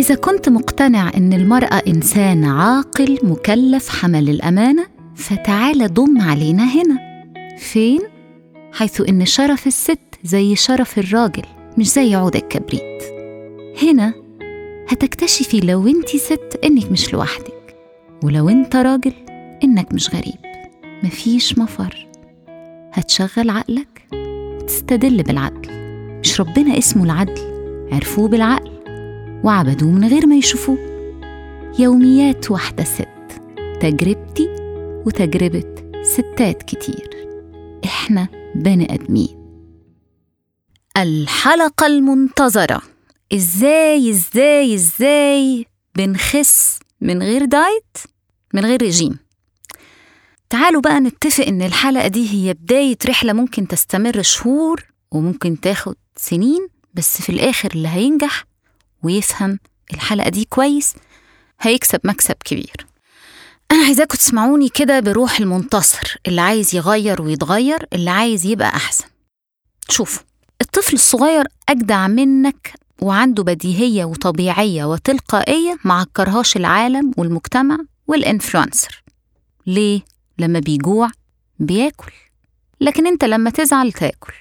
إذا كنت مقتنع إن المرأة إنسان عاقل مكلف حمل الأمانة فتعال ضم علينا هنا. فين؟ حيث إن شرف الست زي شرف الراجل مش زي عود الكبريت. هنا هتكتشفي لو أنت ست إنك مش لوحدك ولو أنت راجل إنك مش غريب. مفيش مفر. هتشغل عقلك وتستدل بالعدل. مش ربنا اسمه العدل عرفوه بالعقل. وعبدوه من غير ما يشوفوه. يوميات واحدة ست تجربتي وتجربة ستات كتير. إحنا بني آدمين. الحلقة المنتظرة. إزاي إزاي إزاي بنخس من غير دايت؟ من غير رجيم. تعالوا بقى نتفق إن الحلقة دي هي بداية رحلة ممكن تستمر شهور وممكن تاخد سنين بس في الآخر اللي هينجح ويفهم الحلقة دي كويس هيكسب مكسب كبير. أنا عايزاكم تسمعوني كده بروح المنتصر اللي عايز يغير ويتغير اللي عايز يبقى أحسن. شوفوا الطفل الصغير أجدع منك وعنده بديهية وطبيعية وتلقائية معكرهاش العالم والمجتمع والإنفلونسر. ليه؟ لما بيجوع بياكل لكن أنت لما تزعل تاكل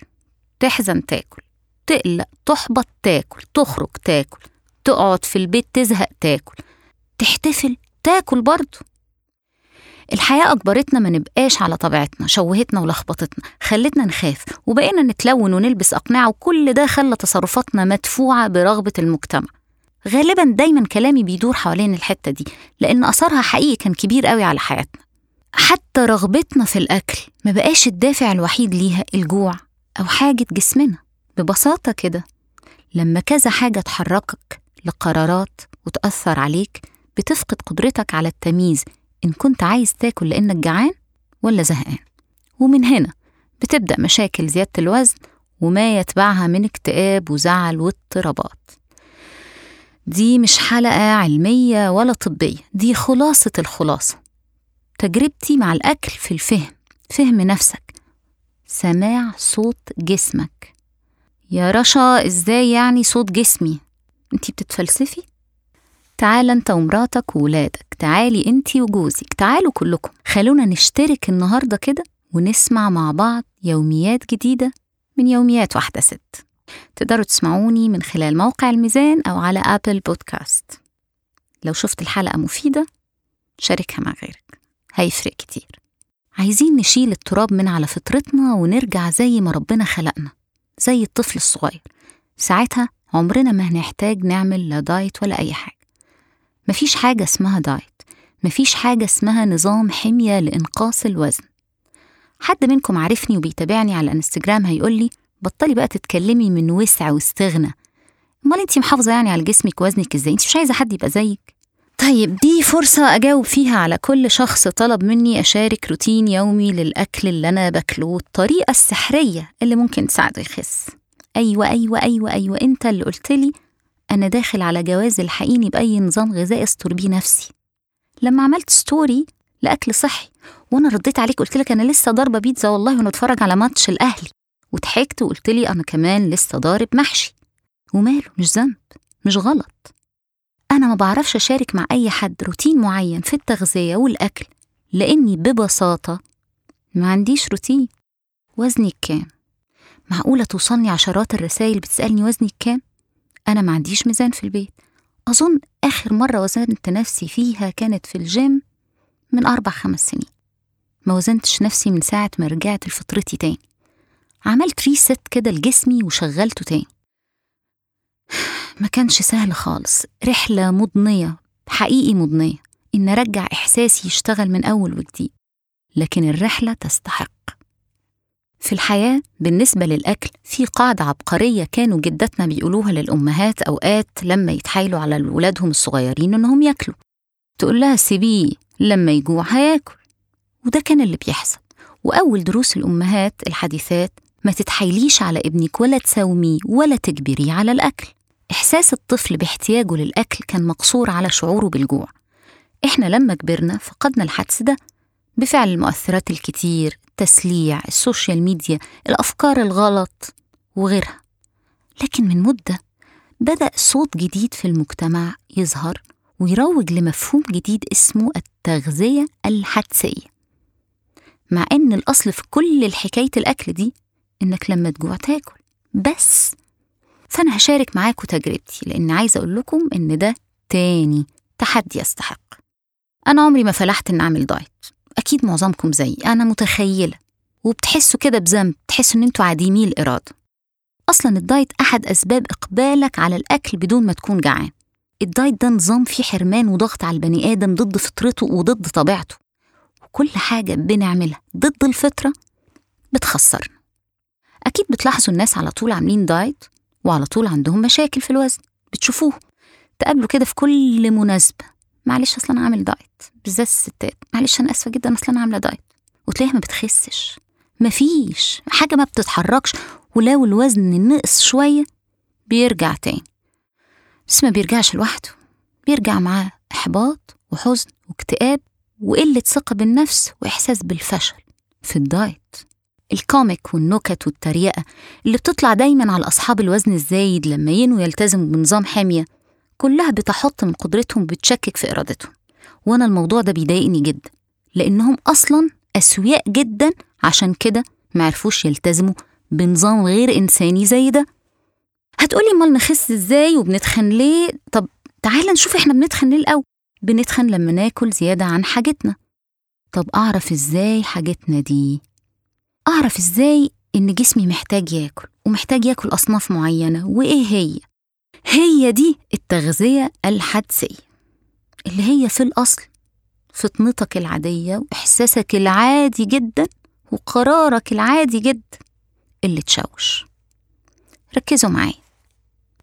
تحزن تاكل تقلق تحبط تاكل تخرج تاكل تقعد في البيت تزهق تاكل. تحتفل تاكل برضه الحياة أجبرتنا ما نبقاش على طبيعتنا شوهتنا ولخبطتنا خلتنا نخاف وبقينا نتلون ونلبس أقنعة وكل ده خلى تصرفاتنا مدفوعة برغبة المجتمع. غالبا دايما كلامي بيدور حوالين الحتة دي لأن أثرها حقيقي كان كبير قوي على حياتنا. حتى رغبتنا في الأكل ما بقاش الدافع الوحيد ليها الجوع أو حاجة جسمنا ببساطة كده لما كذا حاجة تحركك لقرارات وتأثر عليك بتفقد قدرتك على التمييز. إن كنت عايز تاكل لأنك جعان ولا زهقان. ومن هنا بتبدأ مشاكل زيادة الوزن وما يتبعها من اكتئاب وزعل واضطرابات. دي مش حلقة علمية ولا طبية دي خلاصة الخلاصة. تجربتي مع الأكل في الفهم فهم نفسك. سماع صوت جسمك. يا رشا إزاي يعني صوت جسمي؟ انتي بتتفلسفي؟ تعال انت ومراتك وولادك تعالي انتي وجوزك تعالوا كلكم. خلونا نشترك النهارده كده ونسمع مع بعض يوميات جديدة من يوميات واحدة ست. تقدروا تسمعوني من خلال موقع الميزان أو على أبل بودكاست لو شفت الحلقة مفيدة شاركها مع غيرك. هيفرق كتير. عايزين نشيل التراب من على فطرتنا ونرجع زي ما ربنا خلقنا زي الطفل الصغير. ساعتها عمرنا ما هنحتاج نعمل لا diet ولا أي حاجة. مفيش حاجة اسمها diet. مفيش حاجة اسمها نظام حمية لإنقاص الوزن. حد منكم عارفني وبيتابعني على انستجرام هيقولي بطلي بقى تتكلمي من وسع واستغنى. أمال أنتي محافظة يعني على جسمك وزنك إزاي؟ أنتي مش عايزة حد يبقى زيك؟ طيب دي فرصة أجاوب فيها على كل شخص طلب مني أشارك روتين يومي للأكل اللي أنا باكله والطريقة السحرية اللي ممكن تساعده يخس. أيوة أيوة أيوة أيوة. أنت اللي قلتلي أنا داخل على جواز الحقيني بأي نظام غذائي أستر بيه نفسي. لما عملت story لأكل صحي وأنا رديت عليك قلت لك أنا لسه ضاربة بيتزا والله وأنا بتفرج على ماتش الأهلي. وضحكت وقلت لي أنا كمان لسه ضارب محشي. وماله مش ذنب مش غلط. أنا ما بعرفش أشارك مع أي حد روتين معين في التغذية والأكل لأني ببساطة ما عنديش روتين. وزنك كام؟ معقولة توصلني عشرات الرسائل بتسألني وزنك كام؟ أنا ما عنديش ميزان في البيت. أظن آخر مرة وزنت نفسي فيها كانت في الجيم من أربع خمس سنين. ما وزنتش نفسي من ساعة ما رجعت لفطرتي تاني. عملت ريست كده لجسمي وشغلته تاني. ما كانش سهل خالص. رحلة مضنية حقيقي مضنية. إن أرجع إحساسي يشتغل من أول وجديد. لكن الرحلة تستحق. في الحياة بالنسبة للأكل في قاعدة عبقرية كانوا جداتنا بيقولوها للأمهات أوقات لما يتحايلوا على ولادهم الصغيرين إنهم ياكلوا. تقول لها سيبيه لما يجوع هياكل. وده كان اللي بيحصل. وأول دروس الأمهات الحديثات ما تتحايليش على ابنك ولا تساوميه ولا تجبريه على الأكل. إحساس الطفل باحتياجه للأكل كان مقصور على شعوره بالجوع. إحنا لما كبرنا فقدنا الحدس ده بفعل المؤثرات الكتير التسليع ال social media الأفكار الغلط وغيرها. لكن من مدة بدأ صوت جديد في المجتمع يظهر ويروج لمفهوم جديد اسمه التغذية الحدسية. مع إن الأصل في كل حكاية الأكل دي إنك لما تجوع تاكل. بس فأنا هشارك معاكم تجربتي لأن عايزة أقول لكم إن ده تاني تحدي يستحق. أنا عمري ما فلحت إن أعمل diet. أكيد معظمكم زيي أنا متخيلة. وبتحسوا كده بذنب تحسوا إن أنتوا عديمي الإرادة. أصلا ال diet أحد أسباب إقبالك على الأكل بدون ما تكون جعان. ال diet ده نظام فيه حرمان وضغط على البني آدم ضد فطرته وضد طبيعته. وكل حاجة بنعملها ضد الفطرة بتخسرنا. أكيد بتلاحظوا الناس على طول عاملين diet وعلى طول عندهم مشاكل في الوزن. بتشوفوه. تقابلوا كده في كل مناسبة. معلش أصلا أنا عامل diet بالذات الستات. معلش أنا آسفة جدا أصلا أنا عاملة diet. وتلاقيها ما بتخسش. مفيش. حاجة ما بتتحركش. ولو الوزن نقص شوية بيرجع تاني. بس ما بيرجعش لوحده. بيرجع معاه إحباط وحزن واكتئاب وقلة ثقة بالنفس وإحساس بالفشل في ال diet. الكوميك والنكت والتريقة اللي بتطلع دايما على أصحاب الوزن الزايد لما ينوا يلتزموا بنظام حمية كلها بتحط من قدرتهم وبتشكك في إرادتهم. وأنا الموضوع ده بيضايقني جدا لأنهم أصلا أسوياء جدا عشان كده معرفوش يلتزموا بنظام غير إنساني زي ده. هتقولي أمال نخس إزاي وبنتخن ليه؟ طب تعالى نشوف إحنا بنتخن ليه الأول. بنتخن لما ناكل زيادة عن حاجتنا. طب أعرف إزاي حاجتنا دي؟ أعرف إزاي إن جسمي محتاج ياكل ومحتاج ياكل أصناف معينة وإيه هي؟ هي دي التغذية الحدسية اللي هي في الأصل فطنتك العادية وإحساسك العادي جدا وقرارك العادي جدا اللي تشوش. ركزوا معايا.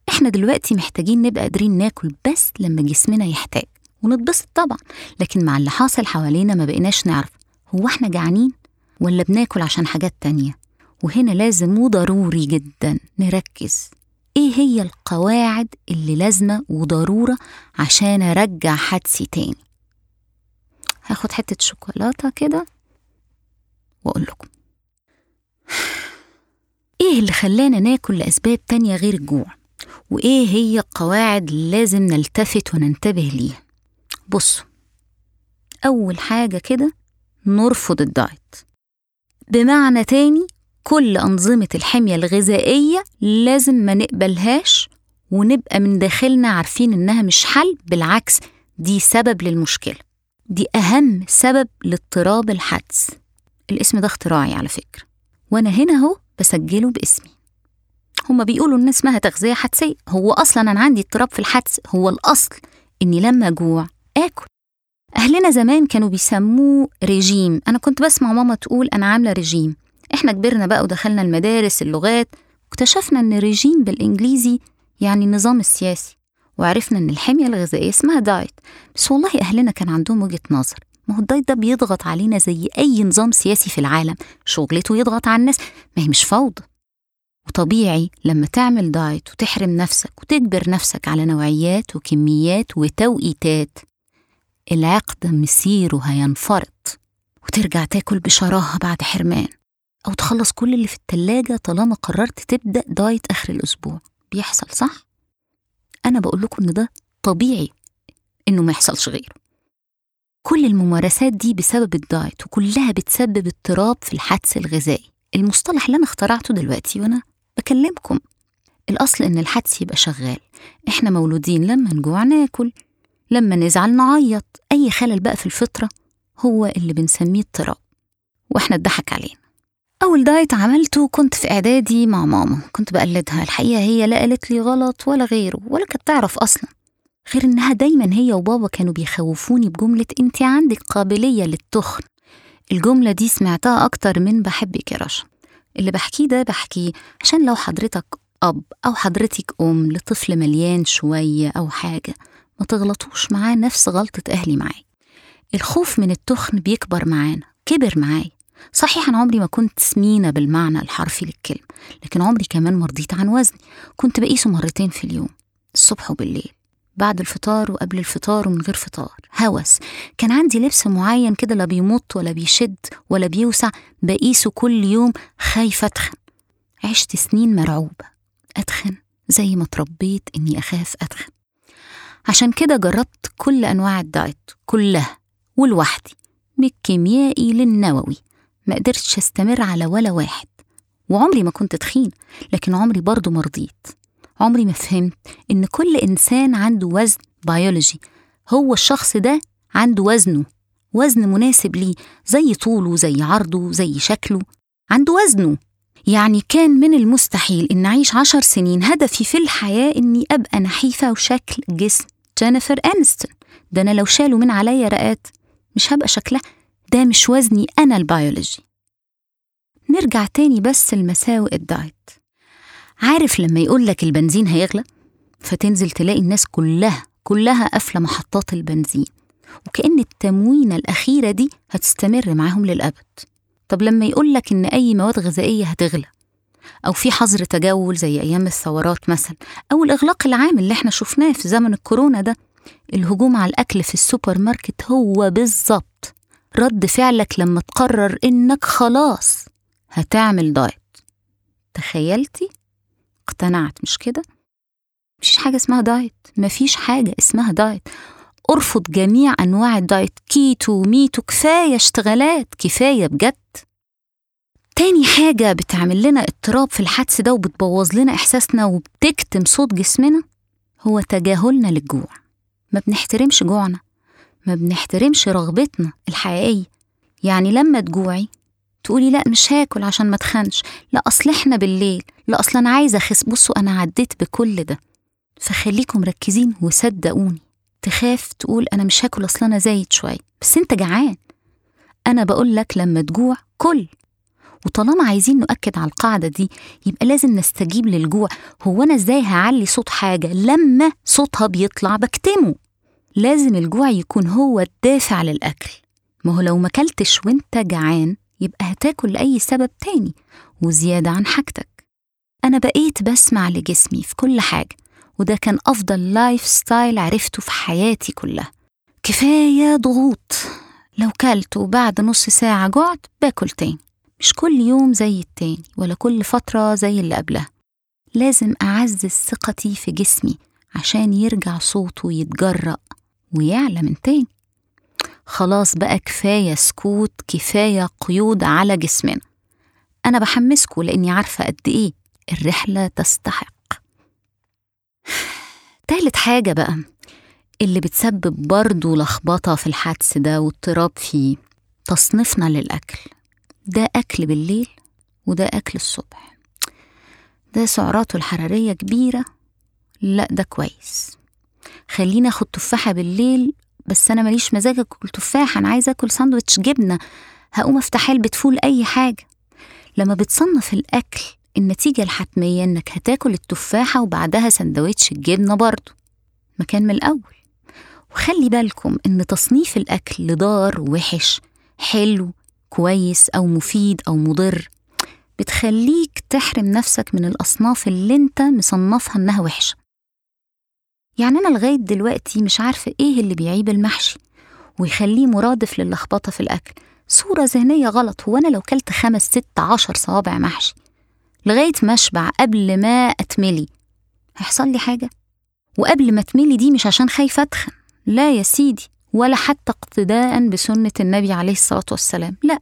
إحنا دلوقتي محتاجين نبقى قادرين ناكل بس لما جسمنا يحتاج ونتبسط طبعا لكن مع اللي حاصل حوالينا ما بقيناش نعرف هو إحنا جعانين ولا بناكل عشان حاجات تانية. وهنا لازم وضروري جدا نركز إيه هي القواعد اللي لازمة وضرورة عشان أرجع حدسي تاني؟ هاخد حتة شوكولاتة كده وأقول لكم. إيه اللي خلانا ناكل لأسباب تانية غير الجوع؟ وإيه هي القواعد اللي لازم نلتفت وننتبه ليها؟ بصوا أول حاجة كده نرفض الدايت. بمعنى تاني كل أنظمة الحمية الغذائية لازم ما نقبلهاش ونبقى من داخلنا عارفين إنها مش حل بالعكس دي سبب للمشكلة. دي أهم سبب لاضطراب الحدس. الاسم ده اختراعي على فكرة. وأنا هنا أهو بسجله باسمي. هما بيقولوا إن اسمها تغذية حدسية. هو أصلا أنا عندي اضطراب في الحدس. هو الأصل إني لما أجوع آكل. أهلنا زمان كانوا بيسموه ريجيم أنا كنت بسمع ماما تقول أنا عاملة ريجيم إحنا كبرنا بقى ودخلنا المدارس اللغات واكتشفنا إن ريجيم بالإنجليزي يعني النظام السياسي وعرفنا إن الحمية الغذائية اسمها diet. بس والله أهلنا كان عندهم وجهة نظر ما هو ال diet ده بيضغط علينا زي أي نظام سياسي في العالم شغلته يضغط على الناس ما هي مش فوضى. وطبيعي لما تعمل diet وتحرم نفسك وتجبر نفسك على نوعيات وكميات وتوقيتات العقد مصيره هينفرط وترجع تاكل بشراهة بعد حرمان. أو تخلص كل اللي في التلاجة طالما قررت تبدأ diet آخر الأسبوع. بيحصل صح؟ أنا بقول لكم إن ده طبيعي إنه ما يحصلش غيره. كل الممارسات دي بسبب الدايت وكلها بتسبب اضطراب في الحدس الغذائي. المصطلح اللي أنا اخترعته دلوقتي وأنا بكلمكم. الأصل إن الحدس يبقى شغال. إحنا مولودين لما نجوع ناكل لما نزعل نعيط. أي خلل بقى في الفطرة هو اللي بنسميه اضطراب. وإحنا اتضحك علينا. أول دايت عملته كنت في إعدادي مع ماما. كنت بقلدها. الحقيقة هي لا قالت لي غلط ولا غيره ولا كانت تعرف أصلا. غير إنها دايما هي وبابا كانوا بيخوفوني بجملة أنت عندك قابلية للتخن. الجملة دي سمعتها أكتر من بحبك يا رشا. اللي بحكيه ده بحكيه عشان لو حضرتك أب أو حضرتك أم لطفل مليان شوية أو حاجة ما تغلطوش معاه نفس غلطة أهلي معاي الخوف من التخن بيكبر معانا كبر معاي صحيح أنا عمري ما كنت سمينة بالمعنى الحرفي للكلمة لكن عمري كمان مرضيت عن وزني. كنت بقيسه مرتين في اليوم الصبح وبالليل بعد الفطار وقبل الفطار ومن غير فطار. هوس كان عندي لبس معين كده لا بيمط ولا بيشد ولا بيوسع بقيسه كل يوم خايفة أتخن. عشت سنين مرعوبة أتخن زي ما اتربيت إني أخاف أتخن. عشان كده جربت كل أنواع الدايت كلها ولوحدي من الكيميائي للنووي. ما قدرتش أستمر على ولا واحد وعمري ما كنت تخين لكن عمري برضو مرضيت. عمري ما فهمت إن كل إنسان عنده وزن بيولوجي هو الشخص ده عنده وزنه وزن مناسب ليه زي طوله زي عرضه زي شكله عنده وزنه. يعني كان من المستحيل إن أعيش عشر سنين هدفي في الحياة إني أبقى نحيفة وشكل جسم جينيفر أنستون ده أنا لو شالوا من عليا رقات مش هبقى شكلها. ده مش وزني أنا البيولوجي. نرجع تاني بس لمساوئ الدايت. عارف لما يقولك البنزين هيغلى؟ فتنزل تلاقي الناس كلها كلها قافلة محطات البنزين. وكأن التموينة الأخيرة دي هتستمر معاهم للأبد. طب لما يقولك إن أي مواد غذائية هتغلى أو في حظر تجول زي أيام الثورات مثلا أو الإغلاق العام اللي إحنا شفناه في زمن الكورونا ده الهجوم على الأكل في السوبر ماركت هو بالظبط رد فعلك لما تقرر إنك خلاص هتعمل دايت. تخيلتي؟ اقتنعت مش كده؟ مفيش حاجة اسمها دايت. مفيش حاجة اسمها دايت. ارفض جميع أنواع الدايت. كيتو ميتو كفاية اشتغالات. كفاية بجد. تاني حاجة بتعمل لنا اضطراب في الحدس ده وبتبوظ لنا إحساسنا وبتكتم صوت جسمنا هو تجاهلنا للجوع. ما بنحترمش جوعنا. ما بنحترمش رغبتنا الحقيقية. يعني لما تجوعي تقولي لا مش هاكل عشان ما تخنش لا أصل إحنا بالليل لا أصل أنا عايزة أخس. بصوا أنا عديت بكل ده. فخليكم مركزين وصدقوني. تخاف تقول أنا مش هاكل أصل أنا زايد شوية. بس أنت جعان. أنا بقول لك لما تجوع كل. وطالما عايزين نؤكد على القاعدة دي يبقى لازم نستجيب للجوع. هو أنا إزاي هعلي صوت حاجة؟ لما صوتها بيطلع بكتمه. لازم الجوع يكون هو الدافع للأكل. ما هو لو ما كلتش وانت جعان يبقى هتاكل لأي سبب تاني وزيادة عن حاجتك. أنا بقيت بسمع لجسمي في كل حاجة وده كان أفضل lifestyle عرفته في حياتي كلها. كفاية ضغوط. لو كلت وبعد نص ساعة جعت باكل تاني. مش كل يوم زي التاني ولا كل فترة زي اللي قبلها. لازم أعزز ثقتي في جسمي عشان يرجع صوته يتجرأ. ويعلى من تاني. خلاص بقى كفاية سكوت كفاية قيود على جسمنا. أنا بحمسكوا لأني عارفة قد إيه الرحلة تستحق. تالت حاجة بقى اللي بتسبب برضه لخبطة في الحدس ده واضطراب فيه تصنيفنا للأكل. ده أكل بالليل وده أكل الصبح. ده سعراته الحرارية كبيرة. لا ده كويس. خليني آخد تفاحة بالليل بس أنا ماليش مزاج أكل تفاحة أنا عايزة أكل ساندوتش جبنة. هقوم أفتح علبة فول أي حاجة. لما بتصنف الأكل النتيجة الحتمية إنك هتاكل التفاحة وبعدها سندوتش الجبنة برضه مكان من الأول. وخلي بالكم إن تصنيف الأكل لضار ووحش حلو كويس أو مفيد أو مضر بتخليك تحرم نفسك من الأصناف اللي أنت مصنفها إنها وحشة. يعني أنا لغاية دلوقتي مش عارفة إيه اللي بيعيب المحشي ويخليه مرادف للخبطة في الأكل. صورة ذهنية غلط هو أنا لو كلت خمس ست عشر صوابع محشي لغاية ما أشبع قبل ما أتملي هيحصل لي حاجة؟ وقبل ما أتملي دي مش عشان خايفة أتخن لا يا سيدي ولا حتى اقتداء بسنة النبي عليه الصلاة والسلام لا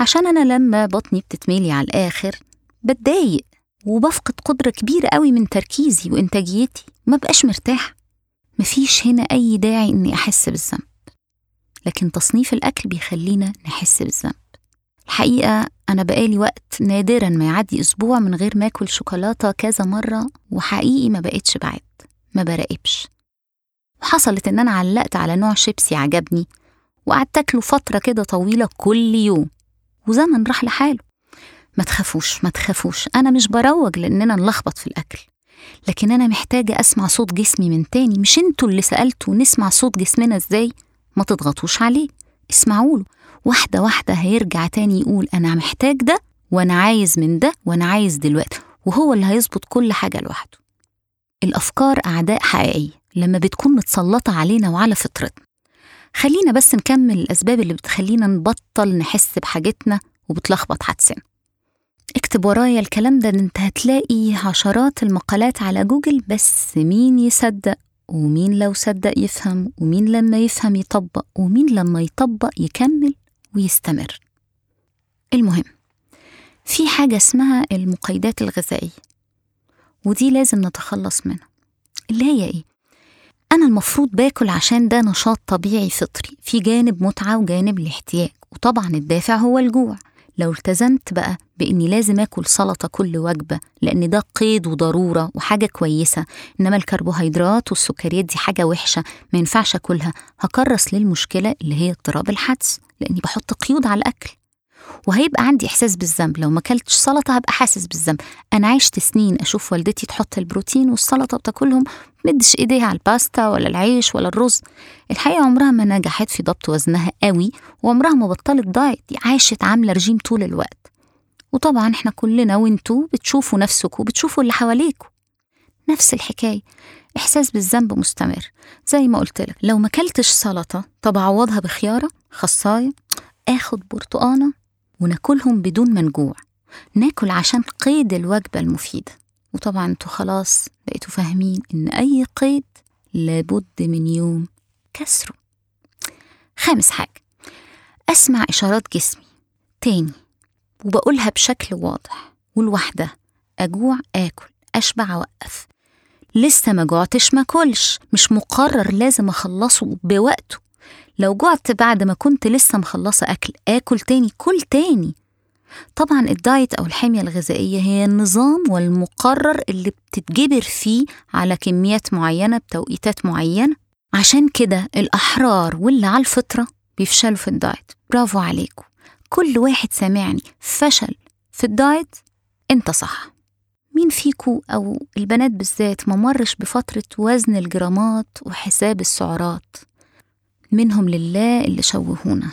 عشان أنا لما بطني بتتملي على الآخر بتضايق وبفقد قدرة كبيرة قوي من تركيزي وإنتاجيتي ما بقاش مرتاحة. مفيش هنا أي داعي إني أحس بالذنب. لكن تصنيف الأكل بيخلينا نحس بالذنب. الحقيقة أنا بقالي وقت نادرا ما يعدي أسبوع من غير ما أكل شوكولاتة كذا مرة وحقيقي ما بقتش بعد ما براقبش. وحصلت إن أنا علقت على نوع شيبسي عجبني وقعدت أكله فترة كده طويلة كل يوم وزمن راح لحاله. ما تخافوش ما تخافوش أنا مش بروج لأننا نلخبط في الأكل. لكن أنا محتاجة أسمع صوت جسمي من تاني. مش أنتوا اللي سألتوا نسمع صوت جسمنا إزاي؟ ما تضغطوش عليه. اسمعوا له. واحدة واحدة هيرجع تاني يقول أنا محتاج ده وأنا عايز من ده وأنا عايز دلوقتي. وهو اللي هيظبط كل حاجة لوحده. الأفكار أعداء حقيقية لما بتكون متسلطة علينا وعلى فطرتنا. خلينا بس نكمل الأسباب اللي بتخلينا نبطل نحس بحاجتنا وبتلخبط حدسنا اكتب ورايا الكلام ده انت هتلاقي عشرات المقالات على جوجل بس مين يصدق؟ ومين لو صدق يفهم؟ ومين لما يفهم يطبق؟ ومين لما يطبق يكمل ويستمر. المهم في حاجة اسمها المقيدات الغذائية ودي لازم نتخلص منها. اللي هي إيه؟ أنا المفروض باكل عشان ده نشاط طبيعي فطري في جانب متعة وجانب الاحتياج وطبعا الدافع هو الجوع. لو التزمت بقى بإني لازم آكل سلطة كل وجبة لأن ده قيد وضرورة وحاجة كويسة. إنما الكربوهيدرات والسكريات دي حاجة وحشة ما ينفعش أكلها. هكرس للمشكلة اللي هي اضطراب الحدس؟ لأني بحط قيود على الأكل. وهيبقى عندي إحساس بالذنب لو ما أكلتش سلطة هبقى حاسس بالذنب. أنا عشت سنين أشوف والدتي تحط البروتين والسلطة بتاكلهم مدش إيديها على الباستا ولا العيش ولا الرز. الحقيقة عمرها ما نجحت في ضبط وزنها قوي وعمرها ما بطلت دايت دي عاشت عاملة رجيم طول الوقت. وطبعا إحنا كلنا وانتوا بتشوفوا نفسكوا وبتشوفوا اللي حواليكوا. نفس الحكاية. إحساس بالذنب مستمر. زي ما قلت لك لو ما كلتش سلطة طب أعوضها بخيارة خصاية آخد برتقانة وناكلهم بدون ما نجوع ناكل عشان قيد الوجبة المفيدة. وطبعا أنتوا خلاص بقيتوا فاهمين إن أي قيد لابد من يوم كسره. خامس حاجة أسمع إشارات جسمي. تاني وبقولها بشكل واضح ولوحدها أجوع آكل أشبع أوقف. لسه ما جوعتش ما كلش مش مقرر لازم أخلصه بوقته. لو جعت بعد ما كنت لسه مخلصة أكل آكل تاني كل تاني. طبعا الدايت أو الحمية الغذائية هي النظام والمقرر اللي بتتجبر فيه على كميات معينة بتوقيتات معينة. عشان كده الأحرار واللي على الفطرة بيفشلوا في الدايت. برافو عليكم. كل واحد سامعني. فشل في الدايت انت صح. مين فيكو أو البنات بالذات ما مرش بفترة وزن الجرامات وحساب السعرات؟ منهم لله اللي شوهونا.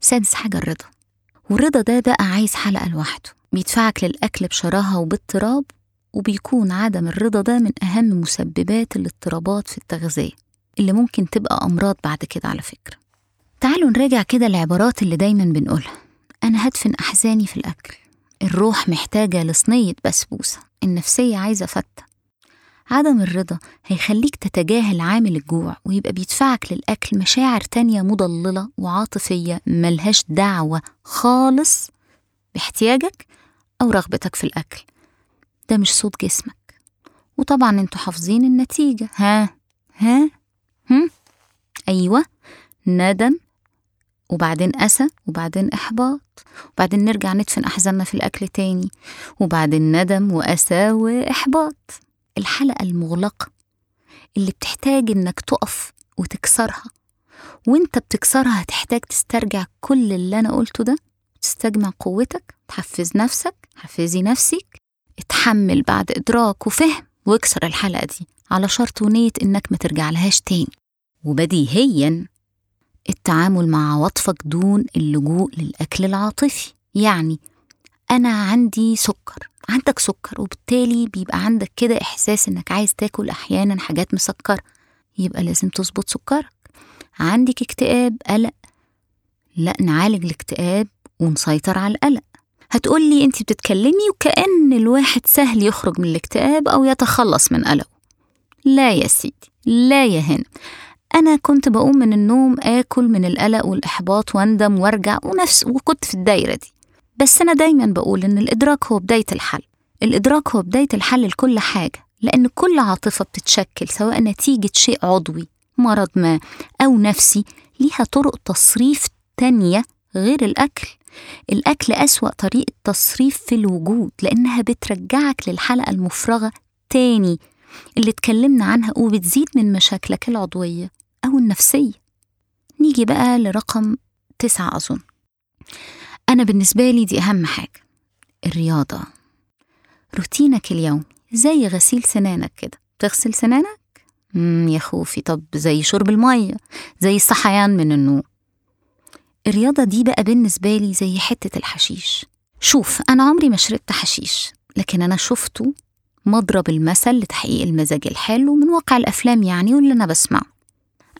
سادس حاجة الرضا. والرضا ده بقى عايز حلقة لوحده بيدفعك للأكل بشراهة وباضطراب وبيكون عدم الرضا ده من أهم مسببات الاضطرابات في التغذية اللي ممكن تبقى أمراض بعد كده على فكرة. تعالوا نراجع كده العبارات اللي دايما بنقولها. أنا هدفن أحزاني في الأكل. الروح محتاجة لصينية بسبوسة. النفسية عايزة فتة. عدم الرضا هيخليك تتجاهل عامل الجوع ويبقى بيدفعك للأكل مشاعر تانية مضللة وعاطفية ملهاش دعوة خالص باحتياجك أو رغبتك في الأكل. ده مش صوت جسمك. وطبعا أنتوا حافظين النتيجة. ها؟ ها؟ هم؟ أيوة. ندم وبعدين أسى وبعدين إحباط وبعدين نرجع ندفن أحزاننا في الأكل تاني وبعدين ندم وأسى وإحباط. الحلقة المغلقة اللي بتحتاج إنك تقف وتكسرها وإنت بتكسرها هتحتاج تسترجع كل اللي أنا قلته ده تستجمع قوتك تحفز نفسك حفزي نفسك اتحمل بعد إدراك وفهم واكسر الحلقة دي على شرط ونية إنك ما ترجع لهاش تاني. وبديهيا التعامل مع عواطفك دون اللجوء للأكل العاطفي يعني أنا عندي سكر عندك سكر وبالتالي بيبقى عندك كده إحساس إنك عايز تاكل أحيانا حاجات مسكرة يبقى لازم تظبط سكرك. عندك اكتئاب قلق لا نعالج الاكتئاب ونسيطر على القلق. هتقولي انت بتتكلمي وكأن الواحد سهل يخرج من الاكتئاب أو يتخلص من قلقه. لا يا سيدي لا يا هنا أنا كنت بقوم من النوم آكل من القلق والإحباط وأندم وأرجع ونفس وكنت في الدايرة دي. بس أنا دايما بقول إن الإدراك هو بداية الحل. الإدراك هو بداية الحل لكل حاجة لأن كل عاطفة بتتشكل سواء نتيجة شيء عضوي مرض ما أو نفسي ليها طرق تصريف تانية غير الأكل. الأكل أسوأ طريقة تصريف في الوجود لأنها بترجعك للحلقة المفرغة تاني. اللي اتكلمنا عنها وبتزيد من مشاكلك العضوية أو النفسية. نيجي بقى لرقم تسعة أظن. أنا بالنسبة لي دي أهم حاجة. الرياضة. روتينك اليومي زي غسيل سنانك كده. تغسل سنانك؟ مم يا خوفي. طب زي شرب المية زي الصحيان من النوم. الرياضة دي بقى بالنسبة لي زي حتة الحشيش. شوف أنا عمري ما شربت حشيش لكن أنا شفته مضرب المثل لتحقيق المزاج الحلو من واقع الأفلام يعني واللي أنا بسمعه.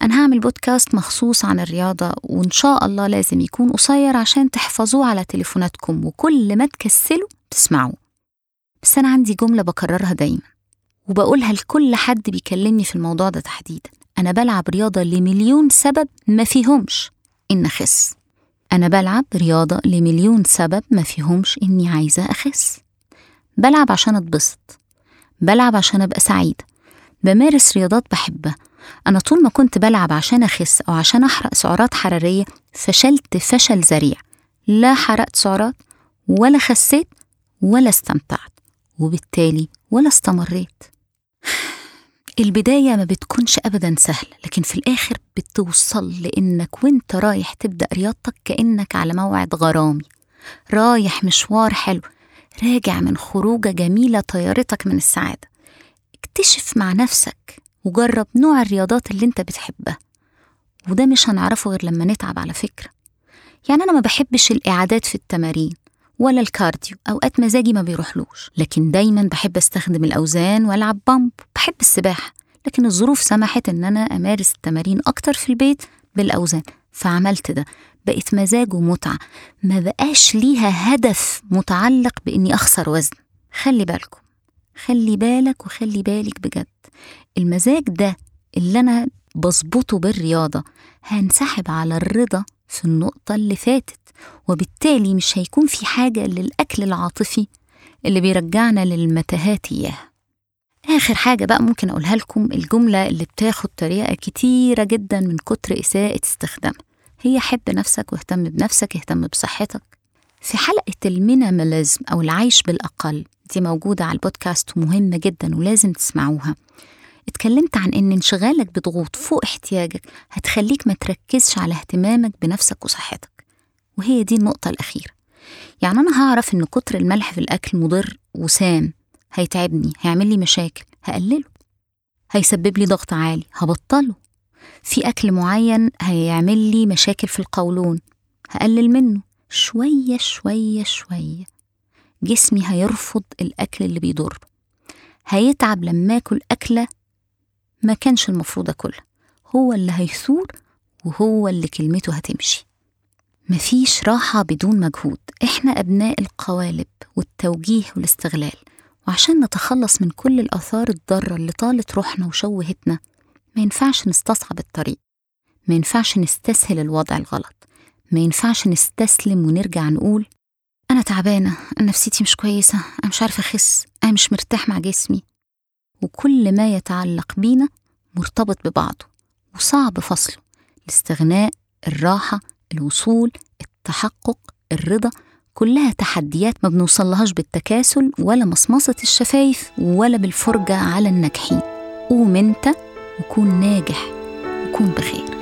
أنا هعمل بودكاست مخصوص عن الرياضة وإن شاء الله لازم يكون قصير عشان تحفظوه على تليفوناتكم وكل ما تكسلوا تسمعوه. بس أنا عندي جملة بكررها دايما وبقولها لكل حد بيكلمني في الموضوع ده تحديدا. أنا بلعب رياضة لمليون سبب ما فيهمش إن أخس. أنا بلعب رياضة لمليون سبب ما فيهمش إني عايزة أخس. بلعب عشان أتبسط. بلعب عشان أبقى سعيدة بمارس رياضات بحبها. أنا طول ما كنت بلعب عشان أخس أو عشان أحرق سعرات حرارية فشلت فشل ذريع. لا حرقت سعرات ولا خسيت ولا استمتعت وبالتالي ولا استمريت. البداية ما بتكونش أبدا سهلة لكن في الآخر بتوصل لإنك وإنت رايح تبدأ رياضتك كأنك على موعد غرامي. رايح مشوار حلو راجع من خروجة جميلة طيارتك من السعادة. اكتشف مع نفسك وجرب نوع الرياضات اللي انت بتحبها. وده مش هنعرفه غير لما نتعب على فكرة. يعني أنا ما بحبش الإعادات في التمارين ولا الكارديو أوقات مزاجي ما بيروحلوش. لكن دايما بحب أستخدم الأوزان وألعب pump بحب السباحة. لكن الظروف سمحت إن أنا أمارس التمارين أكتر في البيت بالأوزان. فعملت ده. بقت مزاج ومتعة. ما بقاش ليها هدف متعلق بإني أخسر وزن. خلي بالكم. خلي بالك وخلي بالك بجد. المزاج ده اللي أنا بظبطه بالرياضة هنسحب على الرضا في النقطة اللي فاتت وبالتالي مش هيكون في حاجة للأكل العاطفي اللي بيرجعنا للمتاهات إياها. آخر حاجة بقى ممكن أقولها لكم الجملة اللي بتاخد طريقة كتيرة جدا من كتر إساءة استخدامها. هي حب نفسك واهتم بنفسك اهتم بصحتك في حلقة المينيماليزم أو العيش بالأقل دي موجودة على البودكاست ومهمة جدا ولازم تسمعوها. اتكلمت عن إن انشغالك بضغوط فوق احتياجك هتخليك ما تركزش على اهتمامك بنفسك وصحتك. وهي دي النقطة الأخيرة. يعني أنا هعرف إن كتر الملح في الأكل مضر وسام هيتعبني هيعمل لي مشاكل هقلله هيسبب لي ضغط عالي هبطله. في أكل معين هيعمل لي مشاكل في القولون هقلل منه. شوية شوية شوية. جسمي هيرفض الأكل اللي بيضر هيتعب لما أكل أكلة ما كانش المفروض أكلها. هو اللي هيثور وهو اللي كلمته هتمشي. مفيش راحة بدون مجهود. إحنا أبناء القوالب والتوجيه والاستغلال. وعشان نتخلص من كل الآثار الضارة اللي طالت روحنا وشوهتنا ما ينفعش نستصعب الطريق. ما ينفعش نستسهل الوضع الغلط. ما ينفعش نستسلم ونرجع نقول أنا تعبانة نفسيتي مش كويسة أنا مش عارفة أخس أنا مش مرتاح مع جسمي. وكل ما يتعلق بينا مرتبط ببعضه وصعب فصله الاستغناء الراحة الوصول التحقق الرضا كلها تحديات ما بنوصلهاش بالتكاسل ولا مصمصة الشفايف ولا بالفرجة على الناجحين. قوم أنت وكون ناجح وكون بخير.